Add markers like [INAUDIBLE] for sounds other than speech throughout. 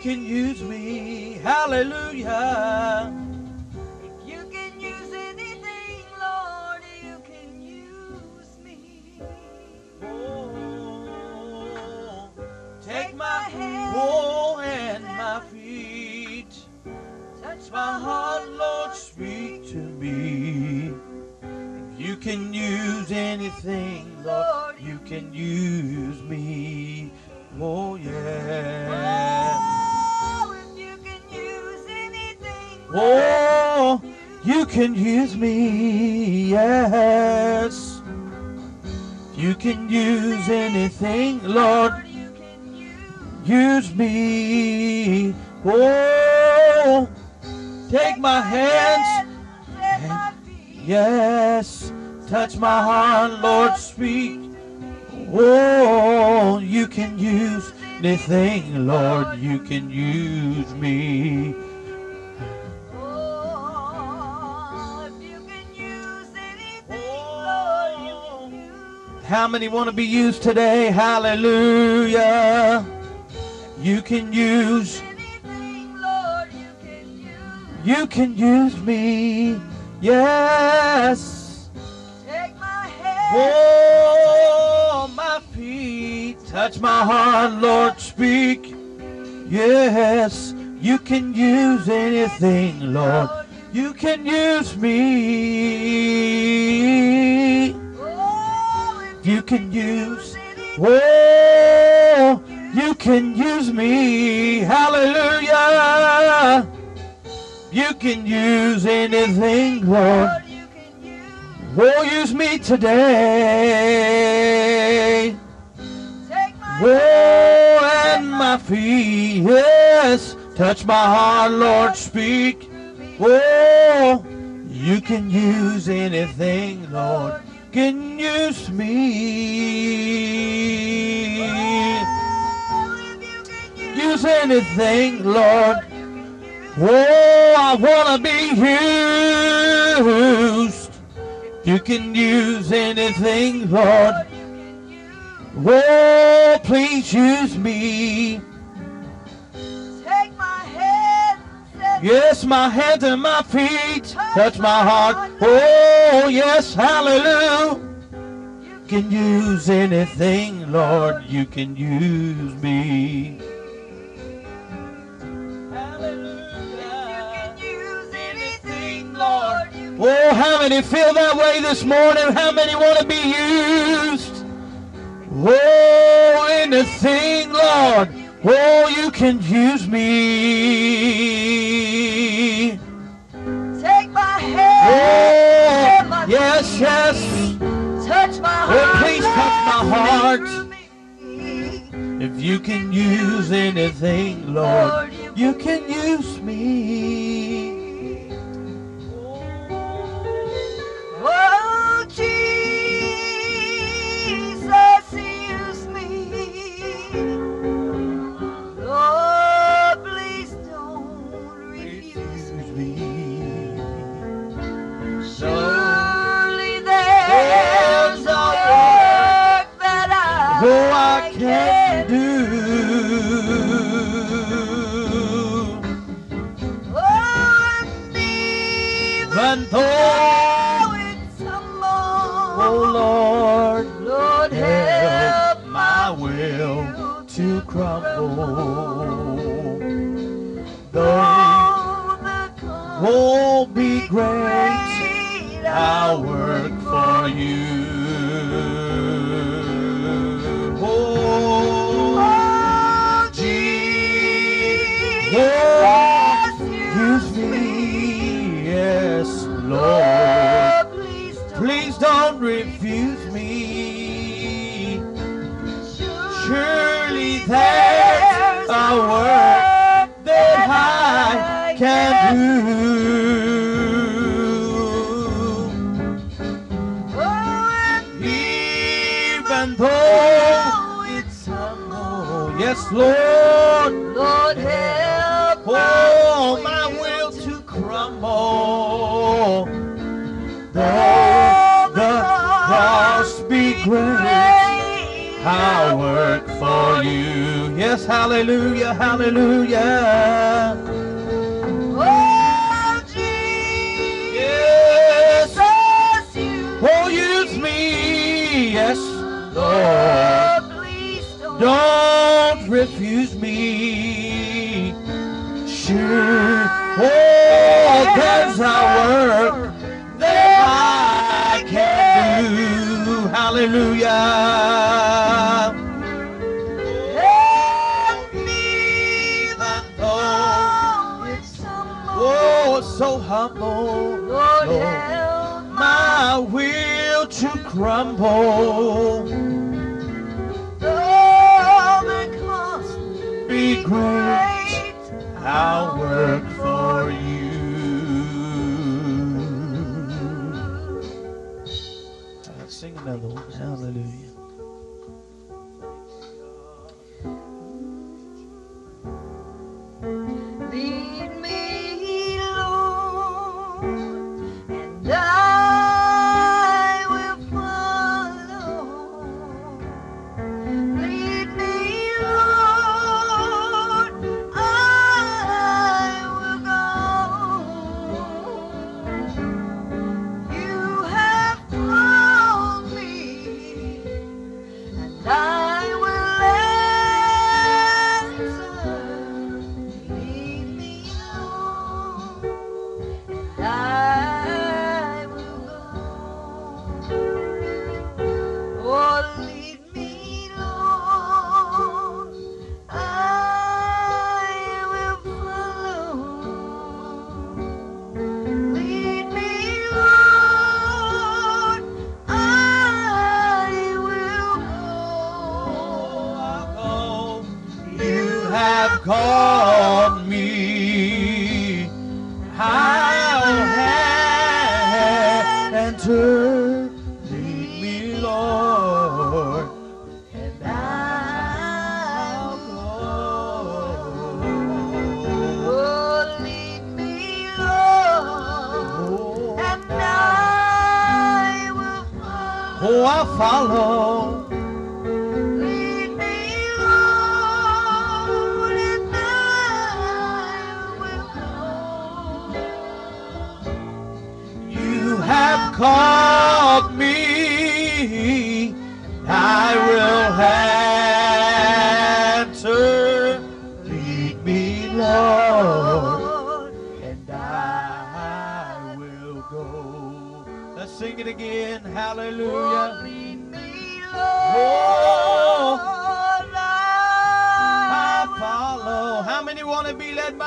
can use me. Hallelujah. Take my hands, feet. yes. Touch my heart, Lord, speak. Oh, you can use anything, Lord, you can use me. How many want to be used today? Hallelujah. You can use, you can use me. Yes. Take my hand. Oh, my feet touch my heart, Lord, speak. Yes, you can use anything, Lord. You can use me. You can use, oh, you can use me. Hallelujah. You can use anything, Lord. Oh, use me today. Oh, and my feet, yes. Touch my heart, Lord, speak. Oh, you can use anything, Lord. Can use me. Use anything, Lord. Oh, I want to be used. You can use anything, Lord. Oh, please use me. Take my hand. Yes, my hands and my feet touch my heart. Oh, yes, hallelujah. you Can use anything, Lord. You can use me. Oh, how many feel that way this morning? How many want to be used? Oh, anything, Lord. Oh, you can use me. take my hand. Oh, yes, yes. Touch my Oh, heart. please touch my heart. If you can use anything, Lord, you can use me. Surely there's a work that I, I can Hallelujah, hallelujah.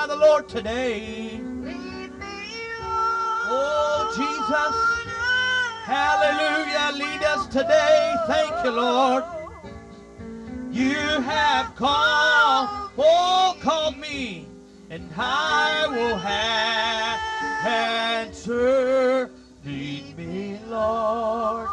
by the Lord today. Oh, Jesus. Hallelujah. Lead us today. Thank you, Lord. You have called, oh, called me, and I will answer. Lead me, Lord.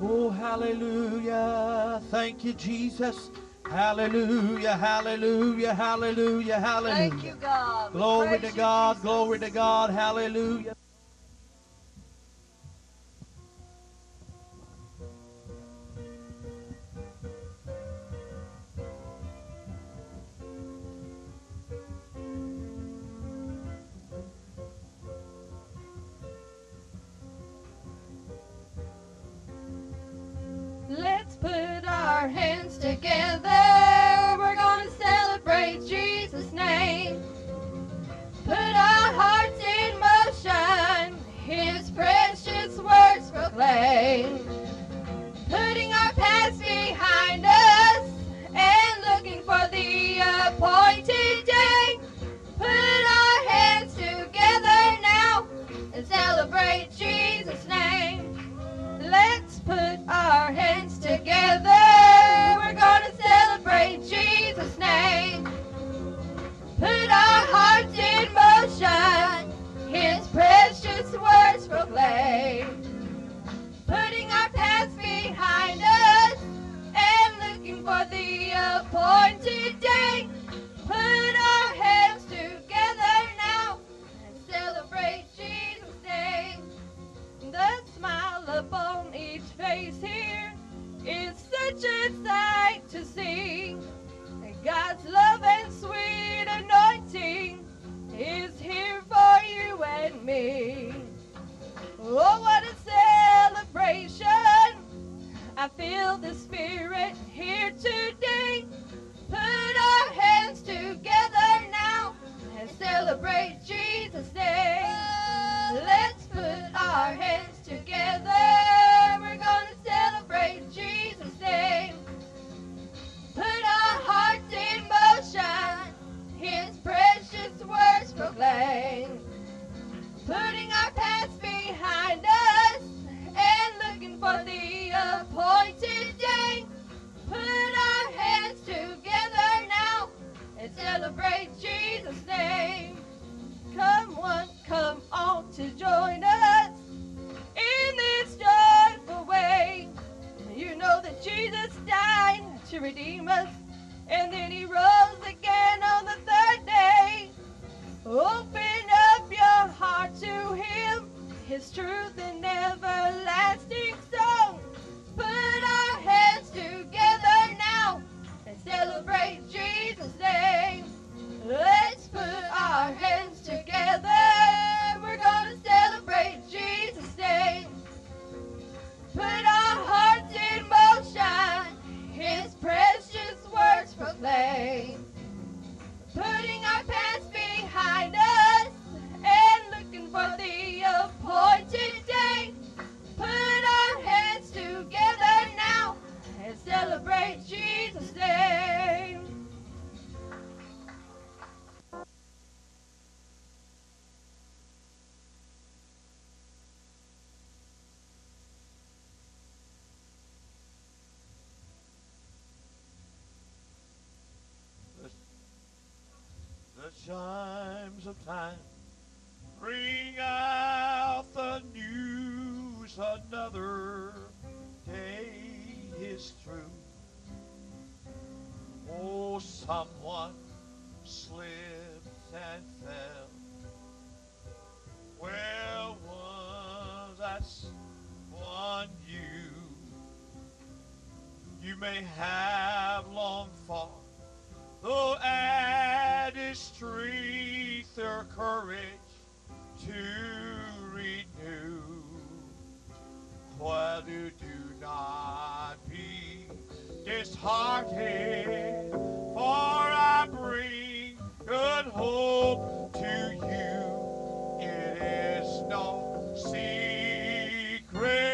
Oh, hallelujah. Thank you, Jesus. Hallelujah, hallelujah, hallelujah, hallelujah. Thank you, God. Glory to God, glory to God, hallelujah. our hands together. We're gonna celebrate Jesus' name. Put our hearts in motion, His precious words proclaim. Putting our past behind us and looking for the appointed day. another day is through. Oh, someone slipped and fell. Where was that one you? You may have long fought, though at his strength or courage to renew whether do not be disheartened, for I bring good hope to you. It is no secret.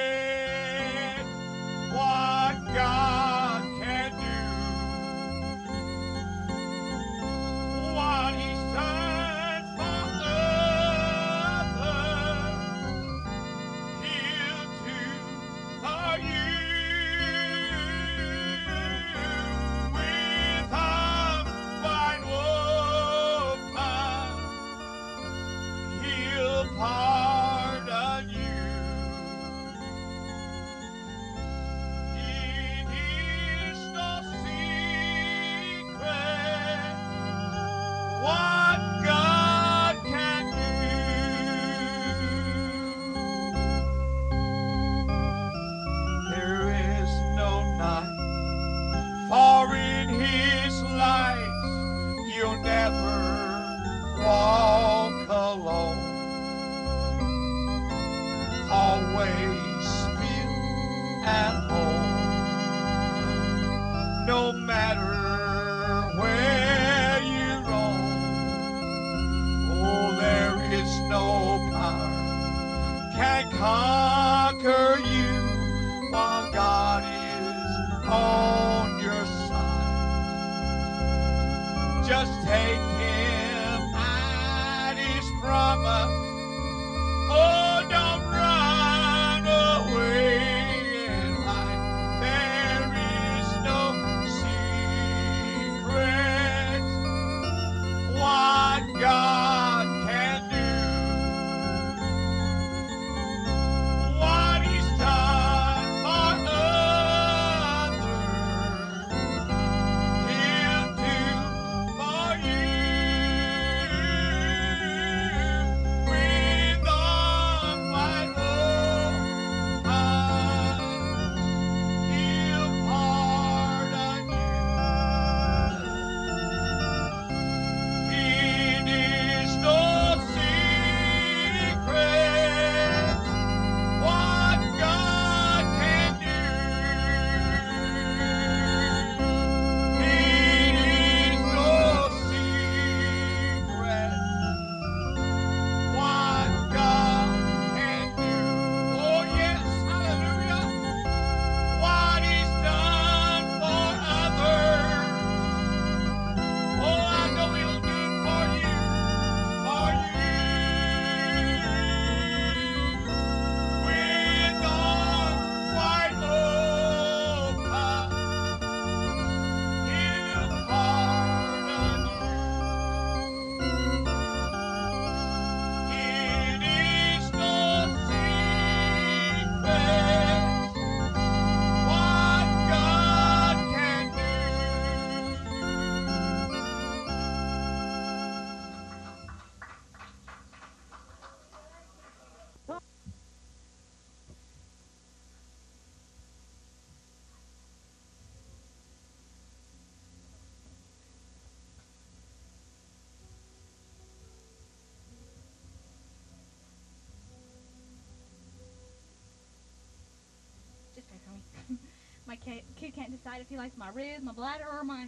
Ca- kid can't decide if he likes my ribs, my bladder, or my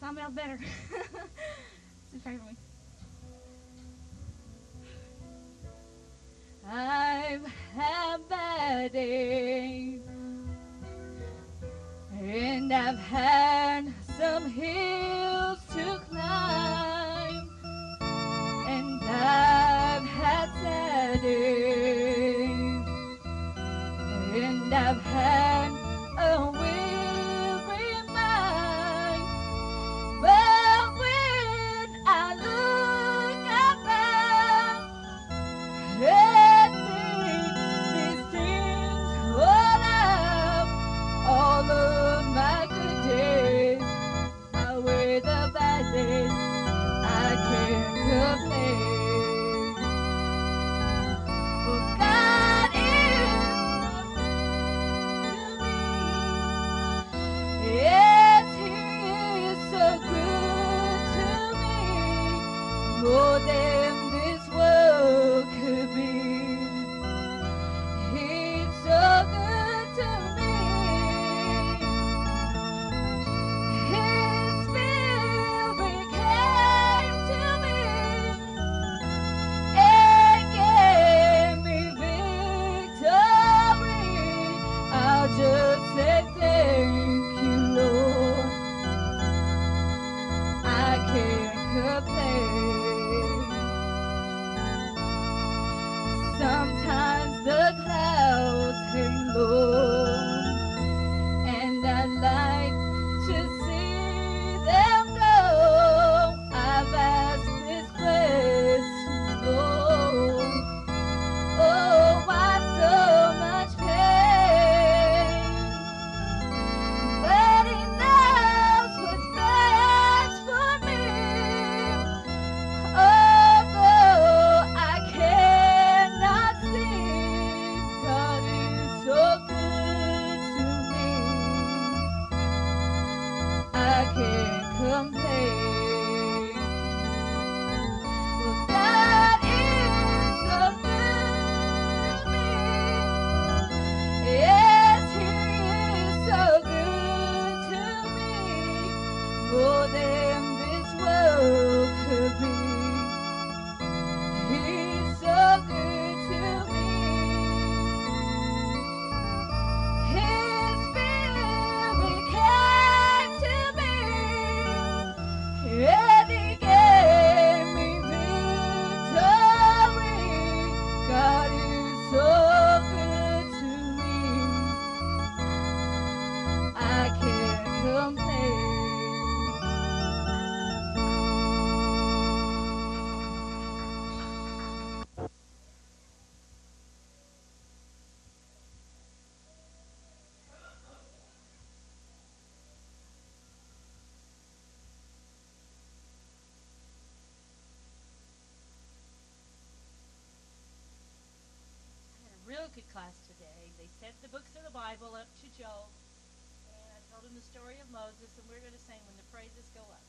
something else better. [LAUGHS] it's his favorite one. I've had bad days, and I've had some hills to climb, and I've had sad days, and I've had class today. They set the books of the Bible up to Job, and I told them the story of Moses, and we're going to sing when the praises go up.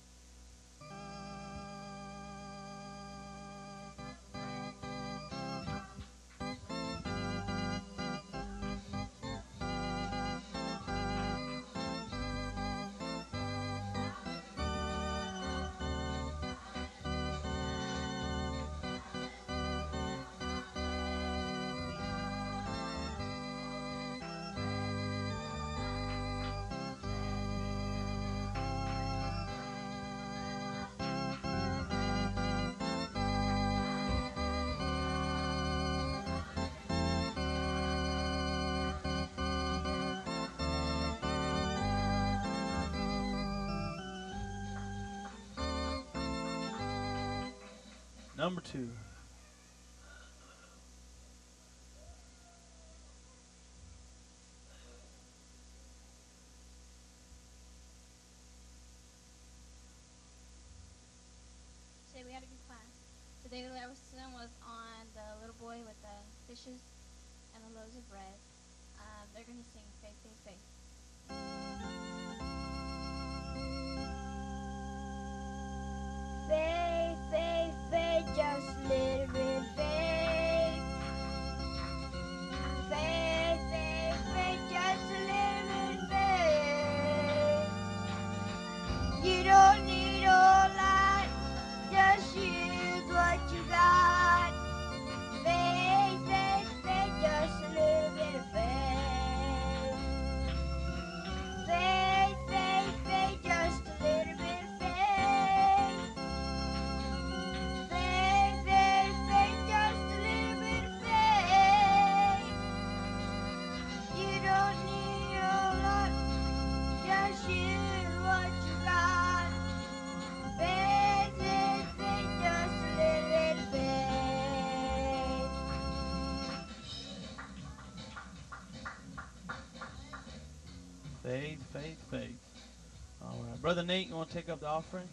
Number two. Today we had a good class. Today the lesson was on the little boy with the fishes and the loaves of bread. Um, they're going to sing Faith, Faith, Faith. All right. Brother Nate, you want to take up the offering?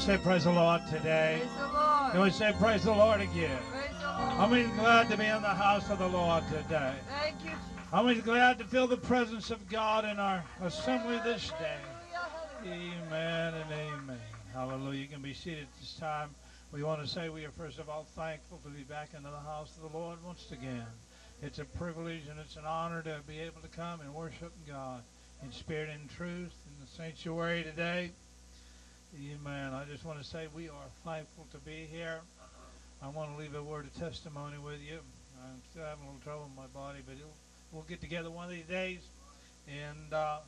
Say praise the Lord today? Praise the Lord. Can we say praise the Lord again? Praise the Lord. How many glad to be in the house of the Lord today? Thank you, Jesus. How many glad to feel the presence of God in our assembly this day? Hallelujah. Amen and amen. Hallelujah. You can be seated at this time. We want to say we are first of all thankful to be back into the house of the Lord once again. It's a privilege and it's an honor to be able to come and worship God in spirit and truth in the sanctuary today. Amen. I just want to say we are thankful to be here. I want to leave a word of testimony with you. I'm still having a little trouble with my body, but we'll get together one of these days, and uh,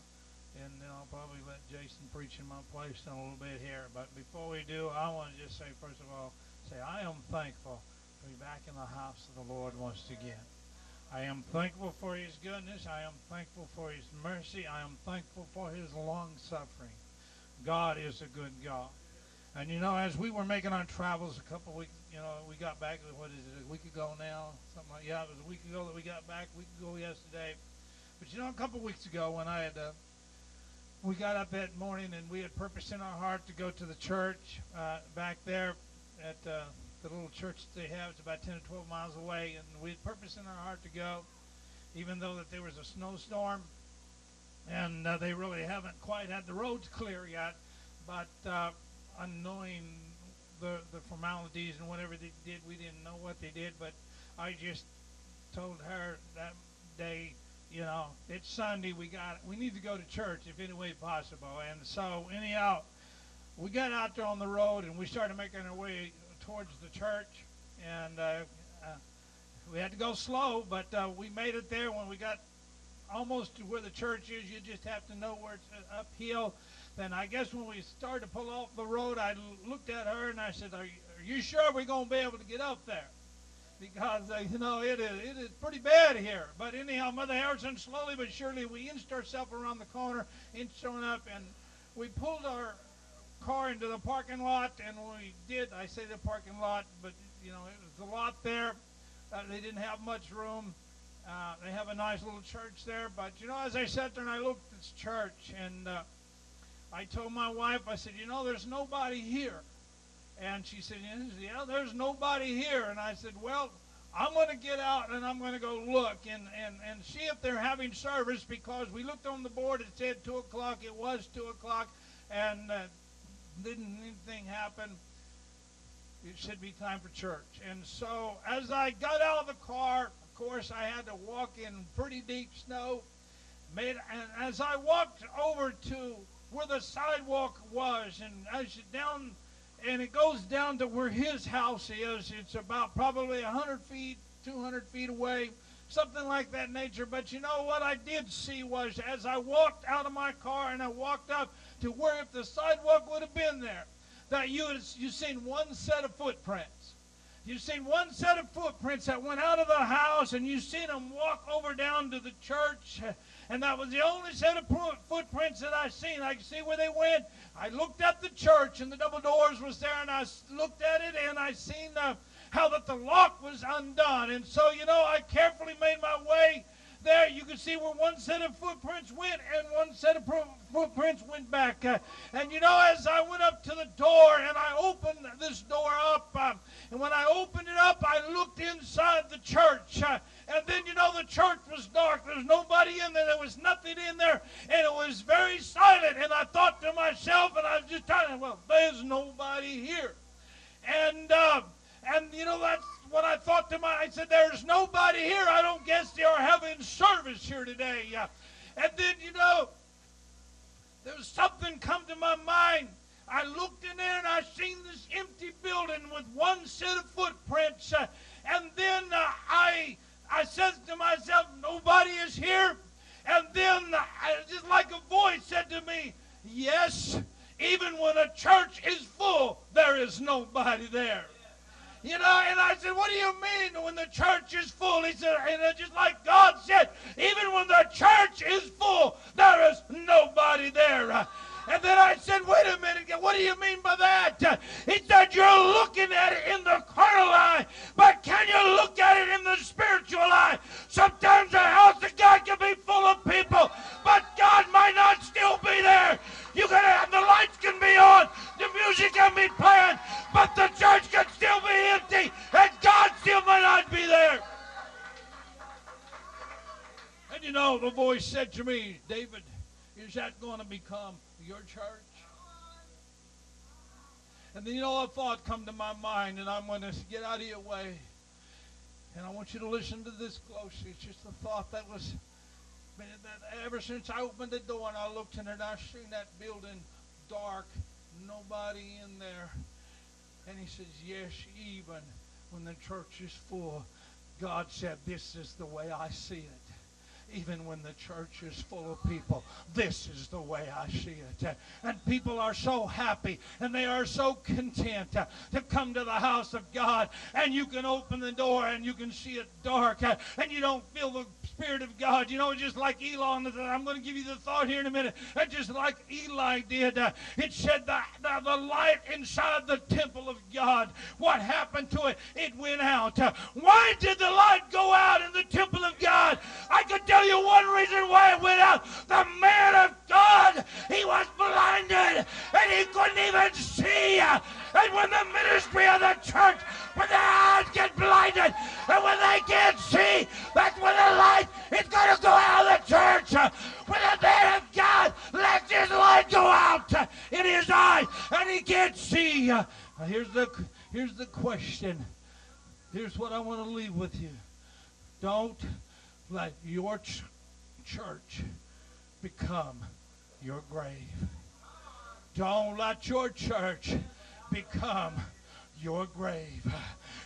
and then I'll probably let Jason preach in my place in a little bit here. But before we do, I want to just say, first of all, say I am thankful to be back in the house of the Lord once again. I am thankful for His goodness. I am thankful for His mercy. I am thankful for His long suffering. God is a good God. And you know, as we were making our travels a couple weeks, you know, we got back, what is it, a week ago now? Something like, yeah, it was a week ago that we got back, a week ago yesterday. But you know, a couple weeks ago when I had, uh, we got up that morning and we had purpose in our heart to go to the church uh, back there at uh, the little church that they have. It's about 10 or 12 miles away. And we had purpose in our heart to go, even though that there was a snowstorm. And uh, they really haven't quite had the roads clear yet. But uh, unknowing the, the formalities and whatever they did, we didn't know what they did. But I just told her that day, you know, it's Sunday. We got we need to go to church if any way possible. And so anyhow, we got out there on the road and we started making our way towards the church. And uh, uh, we had to go slow, but uh, we made it there when we got almost to where the church is. You just have to know where it's uh, uphill. Then I guess when we started to pull off the road, I looked at her and I said, "Are you, are you sure we're going to be able to get up there?" Because uh, you know it is it is pretty bad here. But anyhow, Mother Harrison, slowly but surely, we inched ourselves around the corner, inched on up, and we pulled our car into the parking lot, and we did. I say the parking lot, but you know it was a lot there. Uh, they didn't have much room. Uh, they have a nice little church there, but you know, as I sat there and I looked at this church, and uh, I told my wife, I said, you know, there's nobody here. And she said, yeah, there's nobody here. And I said, well, I'm going to get out and I'm going to go look and, and, and see if they're having service because we looked on the board. It said 2 o'clock. It was 2 o'clock. And uh, didn't anything happen. It should be time for church. And so as I got out of the car, course, I had to walk in pretty deep snow. Made, and as I walked over to where the sidewalk was, and as you down, and it goes down to where his house is, it's about probably 100 feet, 200 feet away, something like that nature. But you know what I did see was as I walked out of my car and I walked up to where if the sidewalk would have been there, that you you seen one set of footprints. You've seen one set of footprints that went out of the house, and you've seen them walk over down to the church. And that was the only set of footprints that I seen. I could see where they went. I looked at the church, and the double doors was there, and I looked at it, and I seen uh, how that the lock was undone. And so, you know, I carefully made my way there. You can see where one set of footprints went, and one set of footprints went back. Uh, and you know, as I went up to the door, and I opened this door up, uh, and when I opened it up, I looked inside the church. Uh, and then, you know, the church was dark. There's nobody in there. There was nothing in there. And it was very silent. And I thought to myself, and I was just telling, well, there's nobody here. And, uh, and you know, that's what I thought to myself. I said, there's nobody here. I don't guess they are having service here today. And then, you know, there was something come to my mind. I looked in there and I seen this empty building with one set of footprints. And then uh, I I says to myself, nobody is here. And then, uh, just like a voice said to me, yes, even when a church is full, there is nobody there. You know, and I said, what do you mean when the church is full? He said, and just like God said, even when the church is full, there is nobody there. And then I said, wait a minute, what do you mean by that? He said, you're looking at it in the carnal eye, but can you look at it in the spiritual eye? Sometimes the house of God can be full of people, but God might not still be there. You can have the lights can be on, the music can be playing, but the church can still be empty, and God still might not be there. And you know, the voice said to me, David, is that going to become your church? And then you know a thought come to my mind, and I'm going to get out of your way. And I want you to listen to this closely. It's just a thought that was that ever since I opened the door and I looked in it, I seen that building dark, nobody in there. And he says, Yes, even when the church is full, God said, This is the way I see it even when the church is full of people. This is the way I see it. And people are so happy and they are so content to come to the house of God. And you can open the door and you can see it dark and you don't feel the Spirit of God. You know, just like Elon, I'm going to give you the thought here in a minute. And just like Eli did, it said the, the, the, light inside the temple of God. What happened to it? It went out. Why did the light go out in the temple of God? I could tell you one reason why it went out. The man of God, he was blinded and he couldn't even see. And when the ministry of the church, when their eyes get blinded and when they can't see, that's when the light is going to go out of the church. When the man of God lets his light go out in his eye and he can't see. Here's the, here's the question. Here's what I want to leave with you. Don't let your ch- church become your grave. Don't let your church become your grave.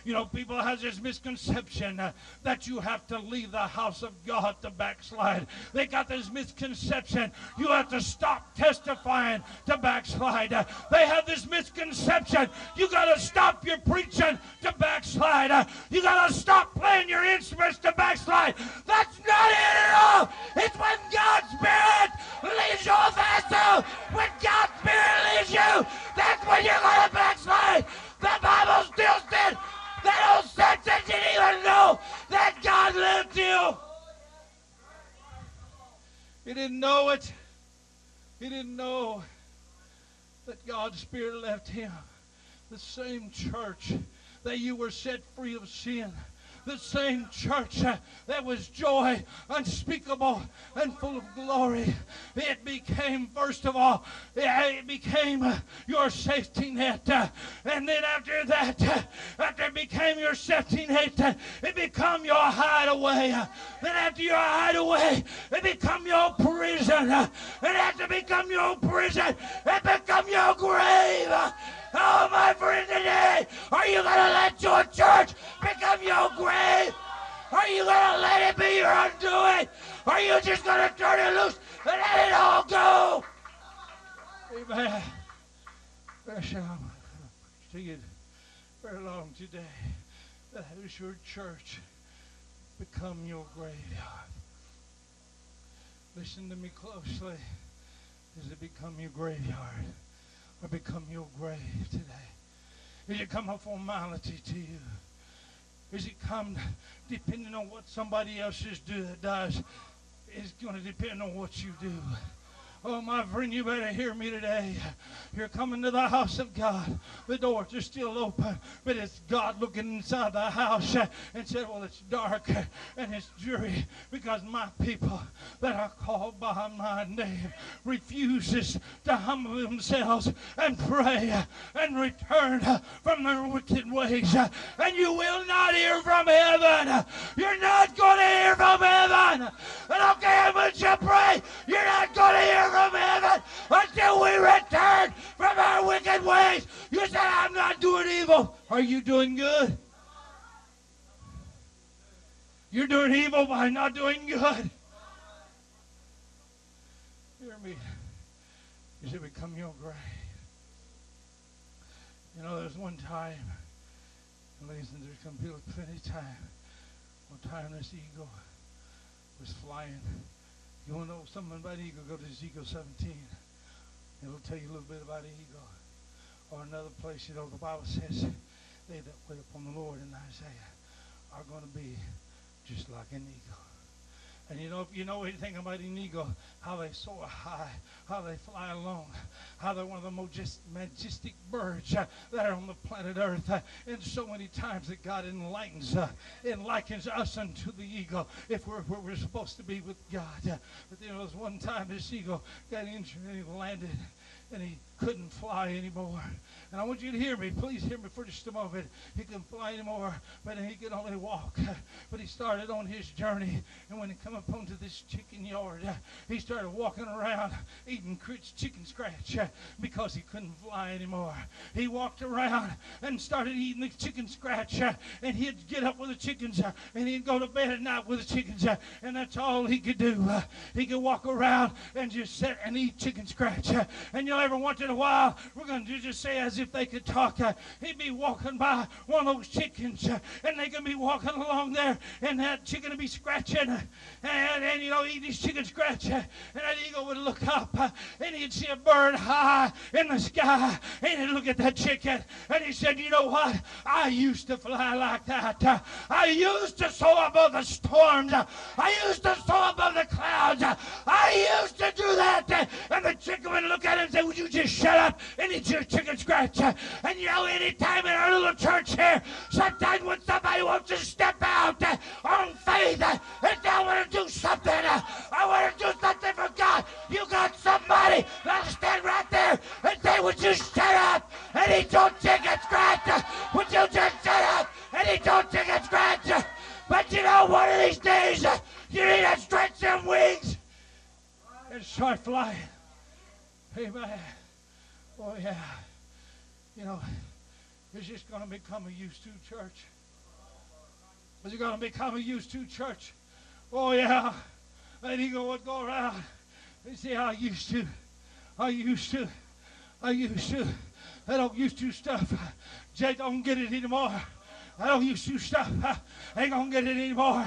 You know, people has this misconception uh, that you have to leave the house of God to backslide. They got this misconception you have to stop testifying to backslide. Uh, they have this misconception you got to stop your preaching to backslide. Uh, you got to stop playing your instruments to backslide. That's not it at all. It's when God's Spirit leaves your vessel. When God's Spirit leaves you, that's when you're going to backslide. The Bible still said old Samson didn't even know that God lived you. He didn't know it. He didn't know that God's Spirit left him. The same church that you were set free of sin the same church uh, that was joy unspeakable and full of glory. It became, first of all, it became uh, your safety net. uh, And then after that, after it became your safety net, it became your hideaway. Then after your hideaway, it become your prison. And after become your prison, it become your grave. Uh, Oh, my friend, today, are you going to let your church become your grave? Are you going to let it be your undoing? Are you just going to turn it loose and let it all go? Amen. I'm to you very long today. That has your church become your graveyard. Listen to me closely. Does it become your graveyard? Or become your grave today? Is it come a formality to you? Is it come depending on what somebody else is do, that does? It's going to depend on what you do. Oh, my friend, you better hear me today. You're coming to the house of God. The doors are still open, but it's God looking inside the house and said, Well, it's dark and it's dreary because my people that are called by my name refuses to humble themselves and pray and return from their wicked ways. And you will not hear from heaven. You're not going to hear from heaven. I don't care you pray. You're not going to hear from heaven until we return from our wicked ways. You said, I'm not doing evil. Are you doing good? You're doing evil by not doing good. Hear me. You should become your grave. You know, there's one time, ladies and there's going to be plenty of time. One time this eagle was flying. You want to know something about eagle? Go to Ezekiel 17. It'll tell you a little bit about eagle. Or another place, you know, the Bible says, they that wait upon the Lord in Isaiah are going to be just like an eagle. And you know, you know anything about an eagle, how they soar high, how they fly along, how they're one of the most majestic birds uh, that are on the planet Earth. Uh, and so many times that God enlightens, uh, enlightens us unto the eagle if we're where we're supposed to be with God. Uh, but there was one time this eagle got injured and he landed and he couldn't fly anymore. And I want you to hear me. Please hear me for just a moment. He couldn't fly anymore, but he could only walk. [LAUGHS] But he started on his journey. And when he come up onto this chicken yard, he started walking around eating chicken scratch [LAUGHS] because he couldn't fly anymore. He walked around and started eating the chicken scratch. [LAUGHS] And he'd get up with the chickens and he'd go to bed at night with the chickens. And that's all he could do. He could walk around and just sit and eat chicken scratch. And you'll ever want once in a while, we're going to just say as if they could talk. uh, He'd be walking by one of those chickens, uh, and they could be walking along there, and that chicken would be scratching, uh, and, and you know, eating his chicken scratch. uh, And that eagle would look up, uh, and he'd see a bird high in the sky, and he'd look at that chicken, and he said, You know what? I used to fly like that. Uh, I used to soar above the storms. I used to soar above the clouds. I used to do that. And the chicken would look at him and say, Would you just shut up and eat your chicken scratch? Uh, And you know, anytime in our little church here, sometimes when somebody wants to step out uh, on faith uh, and they want to do something, I want to do something for God, you got somebody that'll stand right there and say, Would you shut up and eat your chicken scratch? Would you just shut up and eat your chicken scratch? But you know, one of these days, you need to stretch them wings and start flying. Amen. Oh, yeah. You know, it's just going to become a used to church. He going to become a used to church? Oh, yeah. And he would go around and say, I used to, I used to, I used to. I don't used to stuff. Jay don't get it anymore. I don't use to stuff. I ain't gonna get it anymore.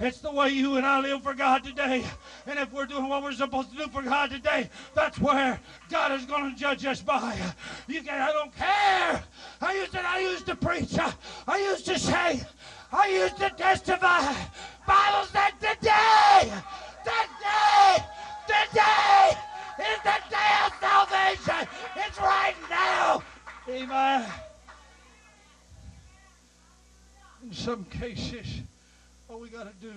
It's the way you and I live for God today. And if we're doing what we're supposed to do for God today, that's where God is gonna judge us by. You can I don't care. I used to I used to preach. I used to say, I used to testify. Cases, all we got to do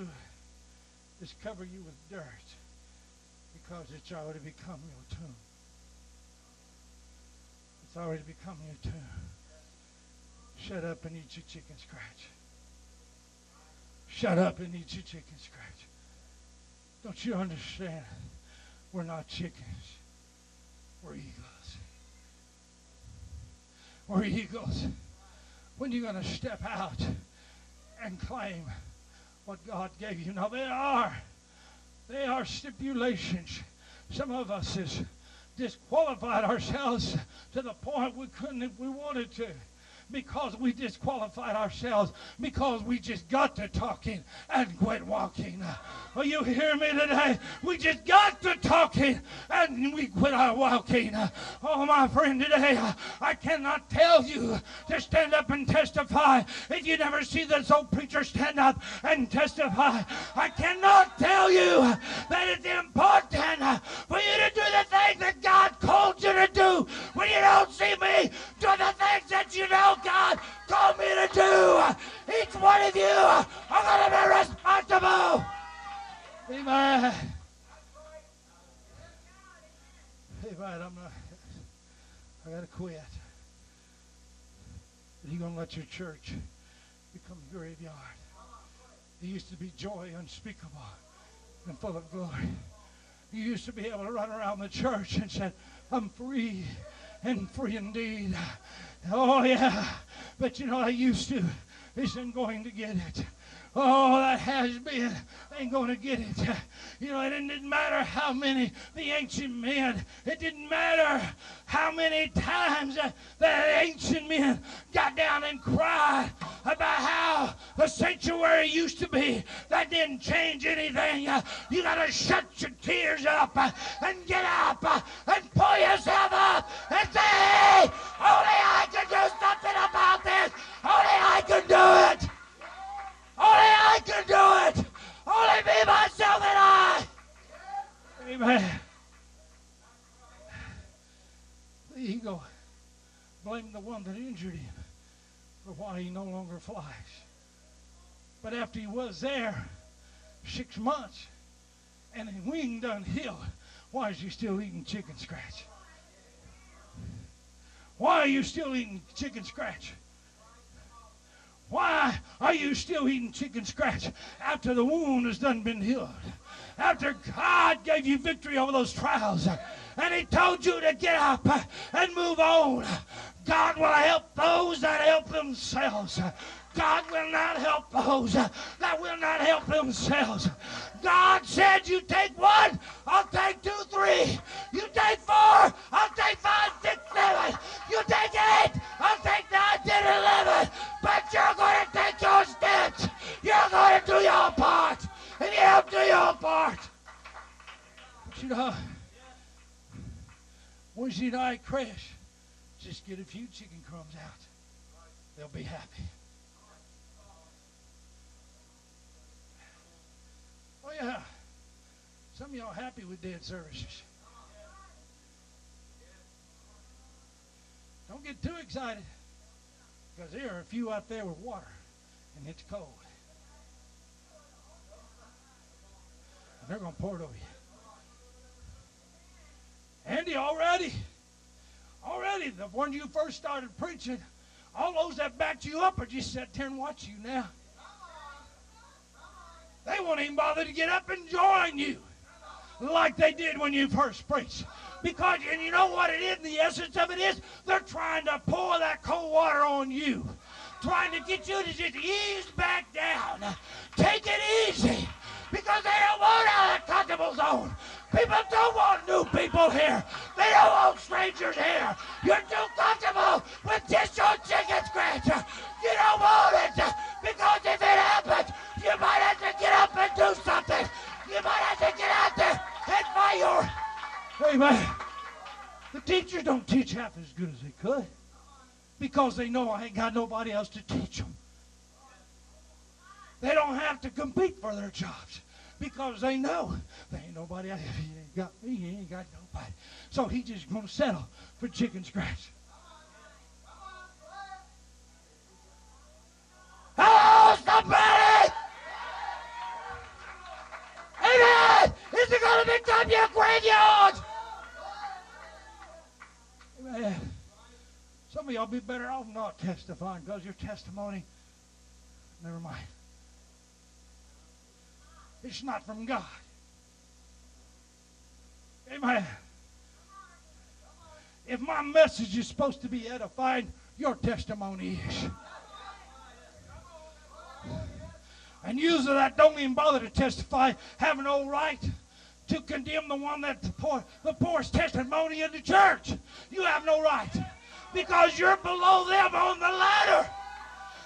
is cover you with dirt because it's already become your tomb. It's already become your tomb. Shut up and eat your chicken scratch. Shut up and eat your chicken scratch. Don't you understand? We're not chickens. We're eagles. We're eagles. When are you going to step out and claim what God gave you? Now, there are, there are stipulations. Some of us has disqualified ourselves to the point we couldn't if we wanted to because we disqualified ourselves, because we just got to talking and quit walking. Oh, you hear me today? We just got to talking and we quit our walking. Oh, my friend, today I cannot tell you to stand up and testify if you never see this old preacher stand up and testify. I cannot tell you that it's important for you to do the things that God called you to do when you don't see me do the things that you know God told me to do. Each one of you are going to be responsible. Amen. Amen. I'm not. I got to quit. Your church become a graveyard? There used to be joy unspeakable and full of glory. You used to be able to run around the church and say, I'm free and free indeed. Oh, yeah. But you know, I used to isn't going to get it. Oh, that has been ain't going to get it. You know, it didn't matter how many the ancient men, it didn't matter how many times the ancient men got down and cried about how the sanctuary used to be. That didn't change anything. You got to shut your tears up and get up and pull yourself up and say, hey, only I can do something about this. Only I can do it. Only I can do it. Only me, myself, and I. Amen. The eagle blamed the one that injured him for why he no longer flies. But after he was there six months and his wing done healed, why is he still eating chicken scratch? Why are you still eating chicken scratch? Why are you still eating chicken scratch after the wound has done been healed? After God gave you victory over those trials and He told you to get up and move on. God will help those that help themselves. God will not help those that will not help themselves. God said, You take one, I'll take two, three. You take four, I'll take five, six, seven. You take eight, I'll take nine, ten, eleven. But you're going to take your steps. You're going to do your part. And you don't do your part. But you know, Wednesday night crash, just get a few chicken crumbs out. They'll be happy. Yeah. Some of y'all happy with dead services. Don't get too excited because there are a few out there with water and it's cold. And they're going to pour it over you. Andy, already, already, the when you first started preaching, all those that backed you up are just sat there and watch you now. They won't even bother to get up and join you like they did when you first preached. Because, and you know what it is, the essence of it is, they're trying to pour that cold water on you. trying to get you to just ease back down. Take it easy because they don't want out of the comfortable zone. People don't want new people here. They don't want strangers here. You're too comfortable with just your chicken scratch. You don't want it because if it happens, you might have to up and do something. You might have to get out there and fight your. Amen. The teachers don't teach half as good as they could because they know I ain't got nobody else to teach them. They don't have to compete for their jobs because they know there ain't nobody. If he ain't got me, he ain't got nobody. So he just gonna settle for chicken scratch. Hello, somebody! Gonna become your graveyard? Amen. Some of y'all be better off not testifying because your testimony, never mind. It's not from God. Amen. If my message is supposed to be edifying, your testimony is. And usually that don't even bother to testify, have no right to condemn the one that the the poorest testimony in the church. You have no right because you're below them on the ladder.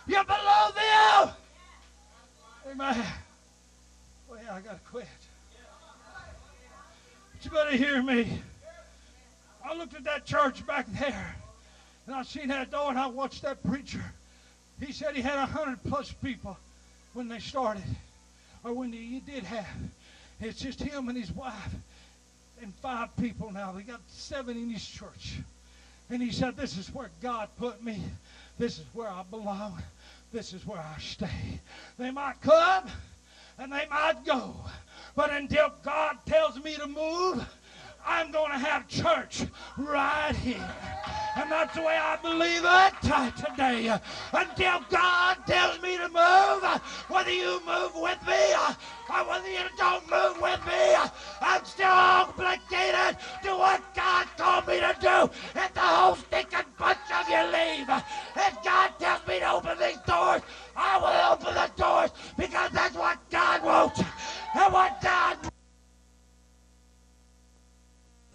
You're below them. Amen. Well, yeah, I gotta quit. But you better hear me. I looked at that church back there, and I seen that door, and I watched that preacher. He said he had a hundred plus people when they started, or when he did have. It's just him and his wife and five people now. They got seven in his church. And he said, This is where God put me. This is where I belong. This is where I stay. They might come and they might go. But until God tells me to move, I'm going to have church right here. And that's the way I believe it today. Until God tells me to move, whether you move with me or whether you don't move with me, I'm still obligated to what God called me to do. If the whole stinking bunch of you leave, if God tells me to open these doors, I will open the doors because that's what God wants and what God